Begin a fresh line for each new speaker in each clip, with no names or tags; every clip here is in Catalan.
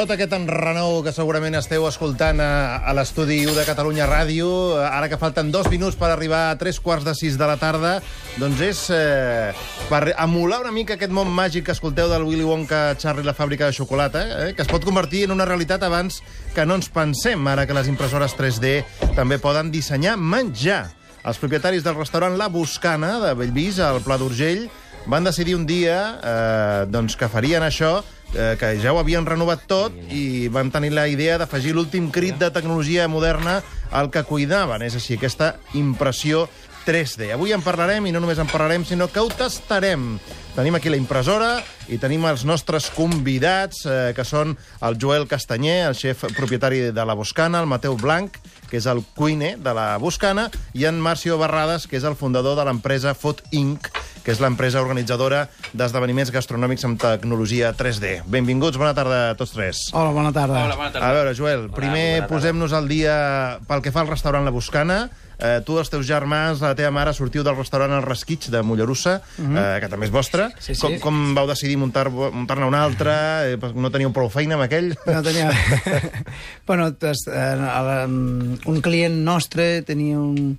Tot aquest enrenou que segurament esteu escoltant a, a l'estudi 1 de Catalunya Ràdio, ara que falten dos minuts per arribar a tres quarts de sis de la tarda, doncs és eh, per emular una mica aquest món màgic que escolteu del Willy Wonka, Charlie la fàbrica de xocolata, eh, que es pot convertir en una realitat abans que no ens pensem, ara que les impressores 3D també poden dissenyar menjar. Els propietaris del restaurant La Buscana, de Bellvís, al Pla d'Urgell, van decidir un dia eh, doncs que farien això, eh, que ja ho havien renovat tot i van tenir la idea d'afegir l'últim crit de tecnologia moderna al que cuidaven, és així, aquesta impressió 3D. Avui en parlarem, i no només en parlarem, sinó que ho tastarem. Tenim aquí la impressora i tenim els nostres convidats, eh, que són el Joel Castanyer, el xef propietari de la Boscana, el Mateu Blanc, que és el cuiner de la Boscana, i en Marcio Barrades, que és el fundador de l'empresa Food Inc., que és l'empresa organitzadora d'esdeveniments gastronòmics amb tecnologia 3D. Benvinguts, bona tarda a tots tres.
Hola, bona tarda.
Hola, bona tarda.
A veure, Joel,
Hola,
primer posem-nos al dia pel que fa al restaurant La Buscana. Eh, tu, els teus germans, la teva mare, sortiu del restaurant El Resquitx de Mollerussa, eh, que també és vostre.
Sí, sí.
Com, com vau decidir muntar- muntar-ne un altre? Eh, no teníeu prou feina amb aquell?
No tenia... bueno, pues, eh, el- un client nostre tenia un,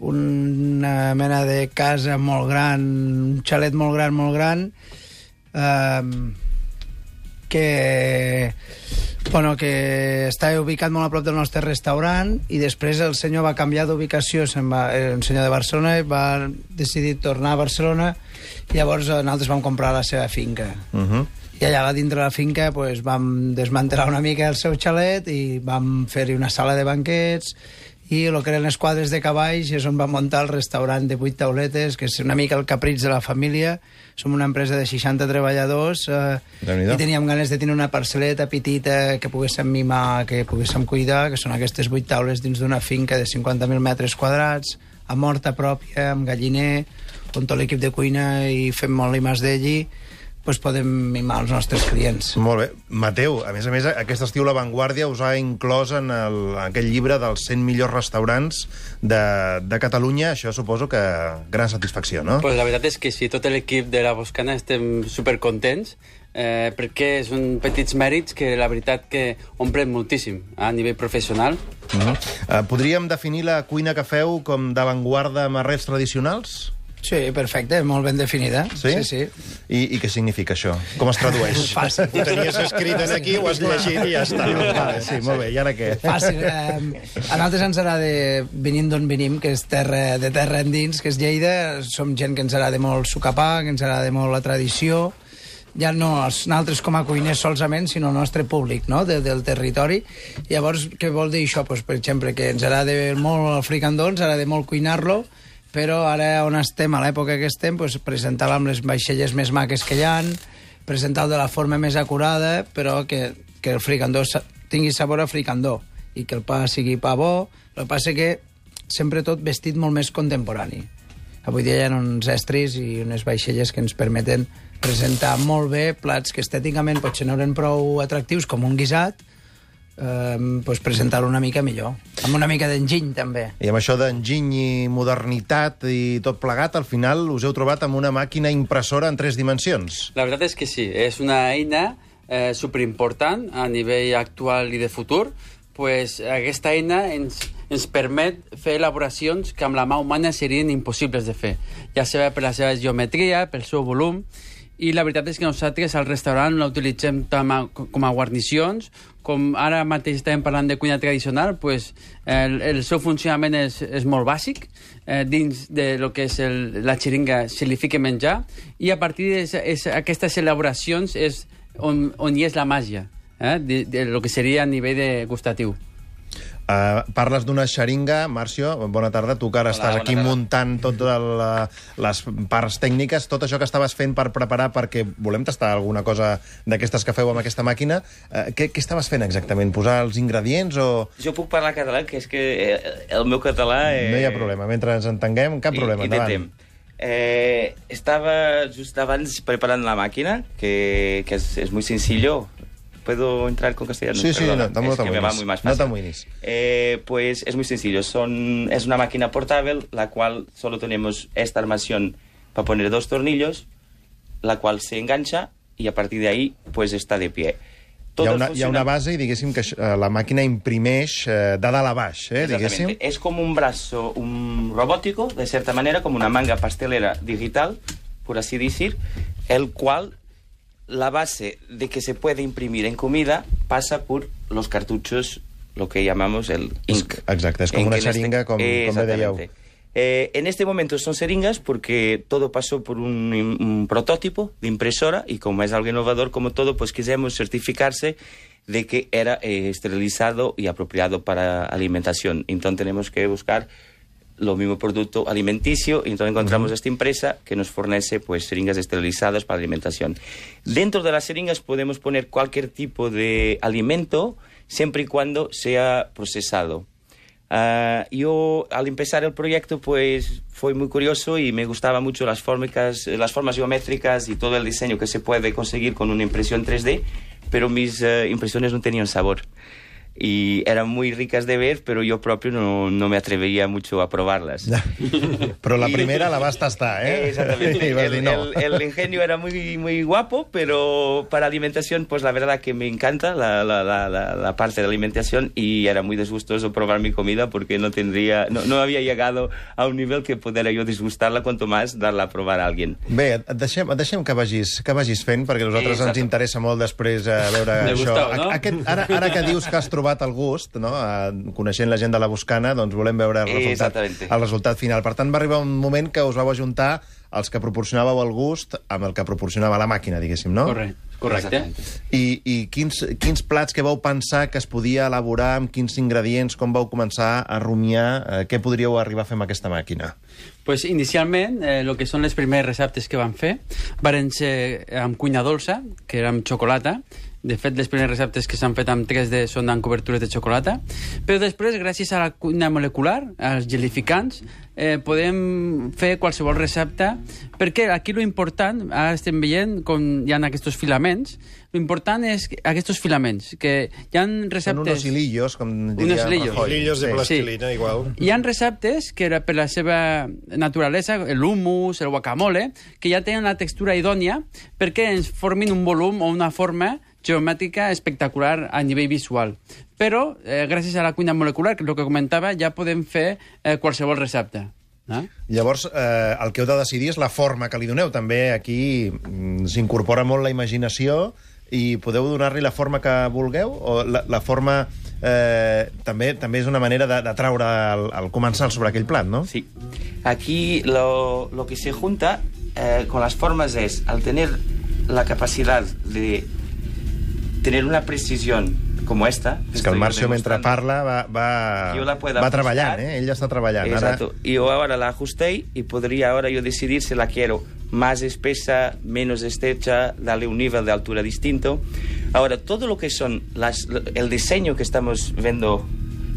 una mena de casa molt gran, un xalet molt gran, molt gran, eh, que bueno, que estava ubicat molt a prop del nostre restaurant i després el senyor va canviar d'ubicació, se'n va, era un senyor de Barcelona, i va decidir tornar a Barcelona i llavors eh, nosaltres vam comprar la seva finca.
Uh -huh.
I allà dintre la finca pues, vam desmantelar una mica el seu xalet i vam fer-hi una sala de banquets i el que eren les quadres de cavalls és on vam muntar el restaurant de vuit tauletes, que és una mica el capritx de la família. Som una empresa de 60 treballadors eh, i teníem ganes de tenir una parcel·leta petita que poguéssim mimar, que poguéssim cuidar, que són aquestes vuit taules dins d'una finca de 50.000 metres quadrats, amb horta pròpia, amb galliner, on tot l'equip de cuina i fem molt limes d'allí, doncs podem mimar els nostres clients.
Molt bé. Mateu, a més a més, aquest estiu La Vanguardia us ha inclòs en, el, en aquell llibre dels 100 millors restaurants de, de Catalunya. Això suposo que gran satisfacció, no?
Pues la veritat és que sí, tot l'equip de la Boscana estem supercontents eh, perquè són petits mèrits que la veritat que omplen moltíssim a nivell professional.
Uh -huh. uh, podríem definir la cuina que feu com d'avantguarda amb arrels tradicionals?
Sí, perfecte, molt ben definida.
Sí?
Sí, sí.
I, I què significa això? Com es tradueix?
Fàcil.
Ho tenies escrit en aquí, ho has llegit i ja està. Vale, sí, molt bé. I ara què?
Fàcil. Eh, a nosaltres ens agrada, venint d'on venim, que és terra, de terra endins, que és Lleida, som gent que ens agrada molt sucar pa, que ens agrada molt la tradició, ja no els nosaltres com a cuiners solament, sinó el nostre públic no? de, del territori. Llavors, què vol dir això? Pues, per exemple, que ens agrada molt el fricandó, ens agrada molt cuinar-lo, però ara on estem, a l'època que estem, pues, presentar-lo amb les vaixelles més maques que hi han, presentar-lo de la forma més acurada, però que, que el fricandó tingui sabor a fricandó i que el pa sigui pa bo. El que passa que sempre tot vestit molt més contemporani. Avui dia hi ha uns estris i unes vaixelles que ens permeten presentar molt bé plats que estèticament potser no eren prou atractius, com un guisat, eh, pues presentar-ho una mica millor. Amb una mica d'enginy, també.
I amb això d'enginy i modernitat i tot plegat, al final us heu trobat amb una màquina impressora en tres dimensions.
La veritat és que sí, és una eina eh, superimportant a nivell actual i de futur, pues aquesta eina ens, ens permet fer elaboracions que amb la mà humana serien impossibles de fer, ja sigui per la seva geometria, pel seu volum, i la veritat és que nosaltres al restaurant la utilitzem com a, com a guarnicions, com ara mateix estem parlant de cuina tradicional, pues, el, el seu funcionament és, és molt bàsic, eh, dins de lo que és el, la xeringa se li fica menjar, i a partir d'aquestes elaboracions és on, on hi és la màgia, eh, de, de lo que seria a nivell de gustatiu.
Uh, parles d'una xeringa, Marcio, bona tarda, tu que ara
Hola,
estàs aquí
tarda.
muntant totes les parts tècniques, tot això que estaves fent per preparar perquè volem tastar alguna cosa d'aquestes que feu amb aquesta màquina, uh, què, què estaves fent exactament? Posar els ingredients o...
Jo puc parlar català, que és que eh, el meu català... Eh,
No hi ha problema, mentre ens entenguem, cap problema,
Intentem. Eh, estava just abans preparant la màquina, que, que es, es muy sencillo. ¿Puedo entrar con castellano?
Sí, sí,
Perdona,
no, no
es que me va muy más
No
fácil.
t'amoïnis.
Eh, pues es muy sencillo. Son, es una máquina portable, la cual solo tenemos esta armación para poner dos tornillos, la cual se engancha y a partir de ahí pues está de pie.
Hi ha, una, hi ha una base i diguéssim que eh, la màquina imprimeix eh, de dalt a baix, eh, diguéssim.
Es como un brazo un robótico, de cierta manera, como una manga pastelera digital, por así decir, el cual la base de que se puede imprimir en comida pasa por los cartuchos, lo que llamamos el ink.
Exacte, és com
En
una
este- Eh, exactamente. Eh, en este momento son seringas porque todo pasó por un, un prototipo de impresora y como es algo innovador como todo, pues quisimos certificarse de que era eh, esterilizado y apropiado para alimentación. Entonces tenemos que buscar lo mismo producto alimenticio y entonces encontramos esta empresa que nos fornece pues seringas esterilizadas para alimentación. Dentro de las seringas podemos poner cualquier tipo de alimento siempre y cuando sea procesado. Ah, yo al empezar el proyecto pues fue muy curioso y me gustaban mucho las formas, las formas geométricas y todo el diseño que se puede conseguir con una impresión 3D, pero mis eh, impresiones no tenían sabor. Y eran muy ricas de ver, pero yo propio no, no me atrevería mucho a probarlas.
Però la primera la vas tastar, eh?
Exactamente. El,
no.
el- el ingenio era muy, muy guapo, pero para alimentación, pues la verdad que me encanta la, la, la, la- parte de alimentación y era muy disgustoso probar mi comida porque no tendría, no, no había llegado a un nivel que pudiera yo disgustarla, cuanto más darla a probar a alguien.
Bé, et deixem, et deixem que, vagis, que vagis fent, perquè a nosaltres
Exacte.
ens interessa molt després eh, veure
Me
això.
no?
Aquest, ara, ara que dius que has trobat el gust, no? eh, coneixent la gent de la Buscana, doncs volem veure el resultat, el resultat final. Per tant, va arribar un moment que us vau ajuntar els que proporcionàveu el gust amb el que proporcionava la màquina, diguéssim, no?
Correcte. Correcte.
I, i quins, quins plats que vau pensar que es podia elaborar, amb quins ingredients, com vau començar a rumiar, eh, què podríeu arribar a fer amb aquesta màquina?
Pues inicialment, eh, el que són les primeres receptes que van fer varen ser amb cuina dolça, que era amb xocolata. De fet, les primeres receptes que s'han fet amb 3D són amb cobertures de xocolata. Però després, gràcies a la cuina molecular, als gelificants, eh, podem fer qualsevol recepta, perquè aquí lo important, ara estem veient com hi ha aquests filaments, lo important és que- aquests filaments, que hi ha
Són
receptes...
unos hilillos, com diria
Unos hilillos.
Rajoy.
Hilillos de
Sí.
plastilina, igual.
Hi ha receptes que era per la seva naturalesa, l'humus, el guacamole, que ja tenen la textura idònia perquè ens formin un volum o una forma geomètrica espectacular a nivell visual. Però, eh, gràcies a la cuina molecular, que és el que comentava, ja podem fer eh, qualsevol recepta. Eh?
Llavors, eh, el que heu de decidir és la forma que li doneu. També aquí mm, s'incorpora molt la imaginació i podeu donar-li la forma que vulgueu? O la, la forma eh, també també és una manera de- d'atraure el, el comensal sobre aquell plat, no?
Sí. Aquí lo, lo que se junta eh, con las formas es, al tener la capacidad de tener una precisión como esta...
És que el Marcio, mentre parla, va, va,
Jo la puedo
va treballant, eh? Ell està treballant.
Exacto. Y yo ahora la ajusté y podría ahora yo decidir si la quiero más espesa, menos estrecha, darle un nivel de altura distinto. Ahora, todo lo que son las, el diseño que estamos viendo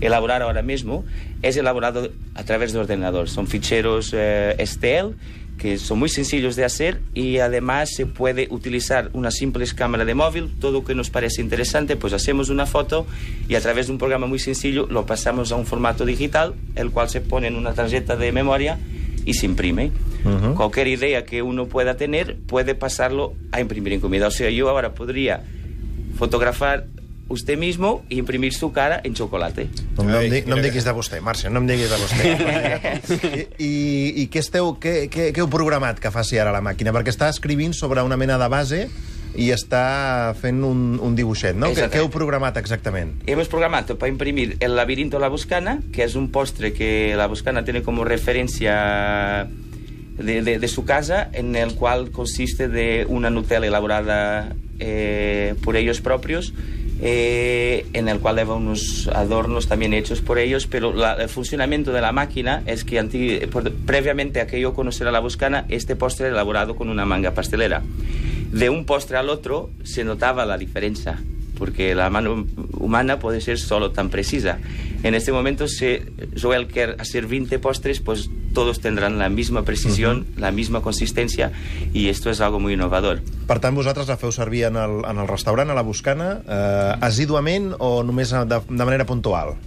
elaborar ahora mismo es elaborado a través de ordenador. Son ficheros eh, STL que son muy sencillos de hacer y además se puede utilizar una simple cámara de móvil, todo lo que nos parece interesante, pues hacemos una foto y a través de un programa muy sencillo lo pasamos a un formato digital, el cual se pone en una tarjeta de memoria y se imprime.
Ujú.
Cualquier idea que uno pueda tener puede pasarlo a imprimir en comida. O sea, yo ahora podría fotografar usted mismo e imprimir su cara en chocolate.
No, no, em di, no em diguis de vostè, Marcio, no em diguis de vostè. I, i, i què, esteu, què, què, què heu programat que faci ara la màquina? Perquè està escrivint sobre una mena de base i està fent un, un dibuixet, no? Què, què heu programat exactament?
Hemos programado para imprimir el laberinto La Buscana, que es un postre que La Buscana tiene como referencia de, de- de su casa, en el cual consiste de una Nutella elaborada eh, por ellos propios, eh, en el cual lleva unos adornos también hechos por ellos, pero el funcionamiento de la máquina es que previamente a que yo conociera La Buscana, este postre elaborado con una manga pastelera. De un postre al otro se notaba la diferencia porque la mano humana puede ser solo tan precisa. En este momento, si Joel quiere hacer 20 postres, pues todos tendrán la misma precisión, la misma consistencia, y esto es algo muy innovador.
Per tant, vosaltres la feu servir en el, en el restaurant, a la Buscana, eh, assíduament o només de, de manera puntual?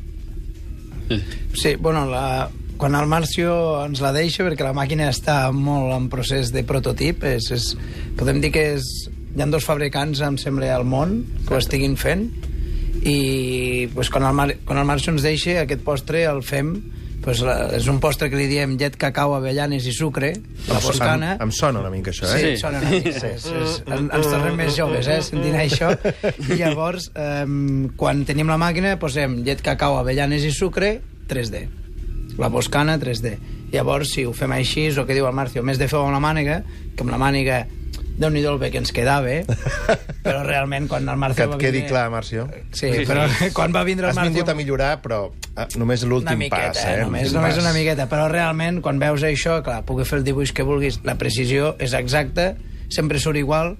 Sí, bueno, la, quan el Marcio ens la deixa, perquè la màquina està molt en procés de prototip, és, és, podem dir que és, hi ha dos fabricants, em sembla, al món que ho estiguin fent, i pues, quan, el Mar quan el Marcio ens deixa, aquest postre el fem pues, la, és un postre que li diem llet, cacau, avellanes i sucre, la boscana.
Em, em sona una mica això, eh?
Sí,
Sí.
sona una mica. Sí. És, és, en, ens tornem més joves, eh, sentint això. I llavors, eh, quan tenim la màquina, posem llet, cacau, avellanes i sucre, 3D. La boscana, 3D. Llavors, si ho fem així, és el que diu el Marcio, més de fer amb la màniga, que amb la màniga déu nhi el bé que ens quedava, però realment quan el Marcio
Que
va
et quedi
vindre...
clar, Marcio.
Sí, però quan va vindre el
Has
Marcio...
vingut a millorar, però eh, només l'últim pas, eh?
només,
L'últim
només
pas.
una miqueta, però realment, quan veus això, clar, pugui fer el dibuix que vulguis, la precisió és exacta, sempre surt igual.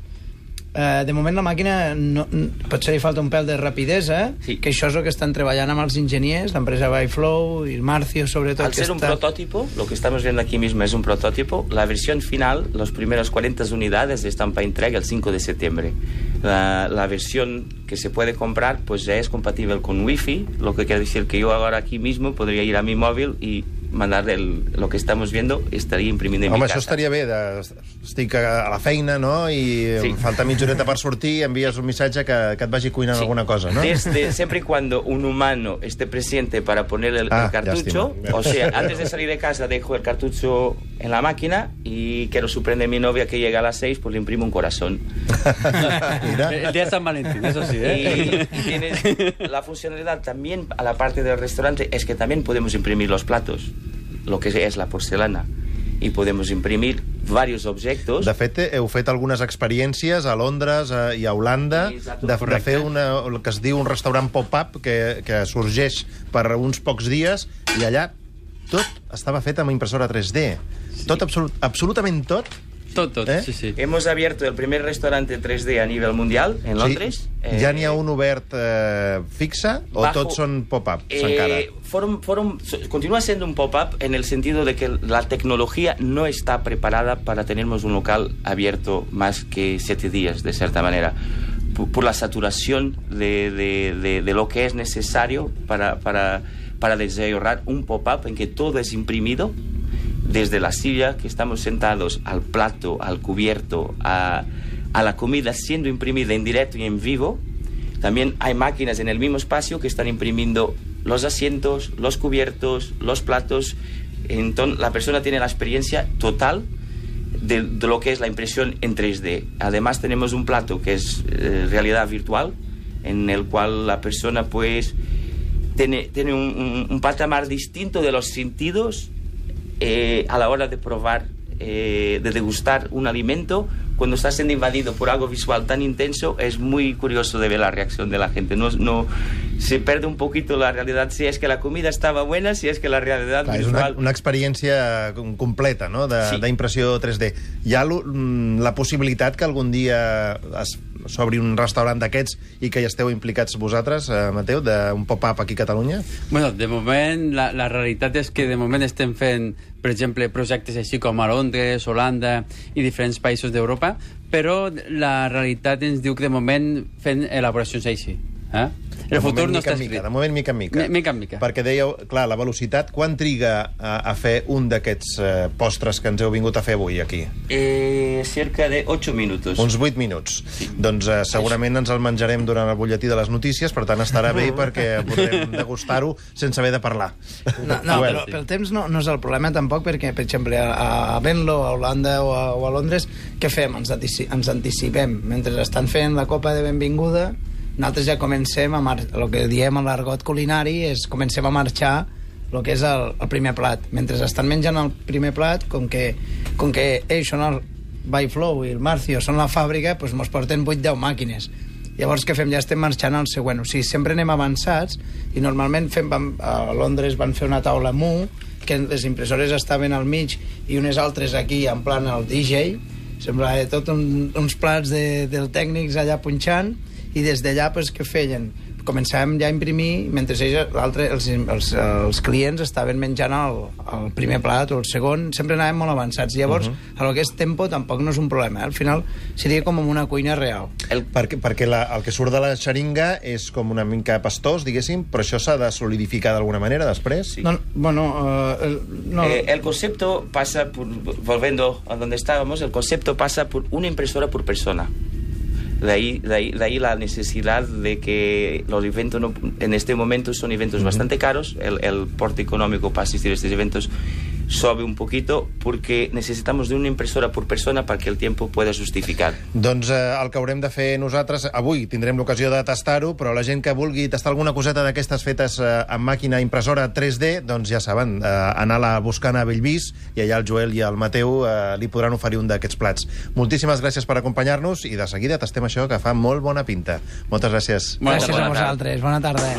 Eh, de moment la màquina no, potser li falta un pèl de rapidesa,
Sí.
que això és el que estan treballant amb els enginyers, l'empresa Byflow i el Marcio, sobretot.
Al ser un
està...
prototipo, lo que estamos viendo aquí mismo es un prototipo, la versión final, los primeros 40 unidades están para entrega el 5 de septiembre. La, la versión que se puede comprar pues ya es compatible con Wi-Fi, lo que quiere decir que yo ahora aquí mismo podría ir a mi móvil y mandar el, lo que estamos viendo, estaría imprimiendo en
Home,
mi
això
casa.
estaria bé. De... Estic a la feina, no?, i
Sí.
em falta mitja horeta per sortir, envies un missatge que, que et vagi cuinant
Sí.
alguna cosa, no?
Desde, siempre y cuando un humano esté presente para poner el,
Ah,
el cartucho,
lástima.
o sea, antes de salir de casa dejo el cartucho en la máquina y quiero sorprender a mi novia que llega a las 6, pues le imprimo un corazón.
Mira.
El día de San Valentín, eso sí,
Y,
¿eh?
y tienes la funcionalidad también a la parte del restaurante es que también podemos imprimir los platos, lo que es la porcelana. Y podemos imprimir varios objetos.
De fet, heu fet algunes experiències a Londres eh, i a Holanda
Sí,
de, de fer una, el que es diu un restaurant pop-up que, que sorgeix per uns pocs dies i allà tot estava fet amb impressora 3D. Tot, absolut, absolutament tot.
Tot, tot,
Eh?
sí, sí.
Hemos abierto el primer restaurante 3D a nivel mundial en Londres.
Sí, ja n'hi ha
Eh,
un obert eh, fixe o
bajo-
tots són pop-ups
Eh,
encara?
continúa siendo un pop-up en el sentido de que la tecnología no está preparada para tenernos un local abierto más que siete días, de cierta manera, por, por la saturación de, de- de- de lo que es necesario para, para, para desarrollar un pop-up en que todo es imprimido, desde la silla que estamos sentados al plato, al cubierto, a, a la comida siendo imprimida en directo y en vivo. También hay máquinas en el mismo espacio que están imprimiendo los asientos, los cubiertos, los platos. Entonces la persona tiene la experiencia total de, de lo que es la impresión en 3D. Además tenemos un plato que es eh, realidad virtual, en el cual la persona pues tiene, tiene un, un, un patamar distinto de los sentidos eh, a la hora de probar, eh, de degustar un alimento, cuando está siendo invadido por algo visual tan intenso, es muy curioso de ver la reacción de la gente. No, no se pierde un poquito la realidad si es que la comida estaba buena, si es que la realidad
Clar, és una,
visual.
una experiència com- completa, no?,
Sí.
d'impressió 3D. Hi ha mm, la possibilitat que algun dia es- s'obri un restaurant d'aquests i que hi esteu implicats vosaltres, eh, Mateu, d'un pop-up aquí a Catalunya?
Bueno, de moment, la, la realitat és que de moment estem fent, per exemple, projectes així com a Londres, Holanda i diferents països d'Europa, però la realitat ens diu que de moment fent elaboracions així. Eh?
De
El futur
moment,
no està
en mica,
escrit.
De moment, mica en mica.
Mi- mica en mica.
Perquè dèieu, clar, la velocitat, quan triga a, a fer un d'aquests eh, postres que ens heu vingut a fer avui aquí?
Eh, cerca de 8 minutos.
Uns 8 minuts. Doncs eh, segurament ens el menjarem durant el butlletí de les notícies, per tant estarà bé perquè podrem degustar-ho sense haver de parlar.
No, no
Bueno.
però pel temps no, no és el problema tampoc, perquè, per exemple, a, a Venlo, a Holanda o a, o a Londres, què fem? Ens, ens anticipem. Mentre estan fent la copa de benvinguda, nosaltres ja comencem a mar el que diem a l'argot culinari és comencem a marxar el que és el, el primer plat. Mentre estan menjant el primer plat, com que, com que ells són el Byflow i el Marcio són la fàbrica, doncs mos porten 8-10 màquines. Llavors, què fem? Ja estem marxant al següent. O sigui, sempre anem avançats i normalment fem, vam, a Londres van fer una taula mu que les impressores estaven al mig i unes altres aquí en plan el DJ semblava tot un, uns plats de, del tècnics allà punxant i des d'allà pues, què feien? començàvem ja a imprimir mentre ells, l'altre, els, els, els clients estaven menjant el, el primer plat o el segon, sempre anàvem molt avançats llavors, uh -huh. el que és tempo tampoc no és un problema, eh? al final seria com en una cuina real
El,
Perquè, perquè la, el que surt de la xeringa és com una mica pastós, diguéssim, però això s'ha de solidificar d'alguna manera després?
Sí.
no, bueno, uh, el, no,
Eh, el concepto pasa por, volviendo a donde estábamos, el concepto pasa por una impresora por persona. De ahí, de, ahí, de ahí la necesidad de que los eventos no- en este momento son eventos bastante caros, el, el porte económico para asistir a estos eventos sobe un poquito porque necesitamos de una impresora por persona para que el tiempo pueda justificar.
Doncs eh, el que haurem de fer nosaltres... Avui tindrem l'ocasió de tastar-ho, però la gent que vulgui tastar alguna coseta d'aquestes fetes eh, amb màquina impressora 3D, doncs ja saben, eh, anar-la buscant a Bellvís i allà el Joel i el Mateu eh, li podran oferir un d'aquests plats. Moltíssimes gràcies per acompanyar-nos i de seguida tastem això que fa molt bona pinta. Moltes gràcies.
Gràcies
bona
a vosaltres. Bona tarda.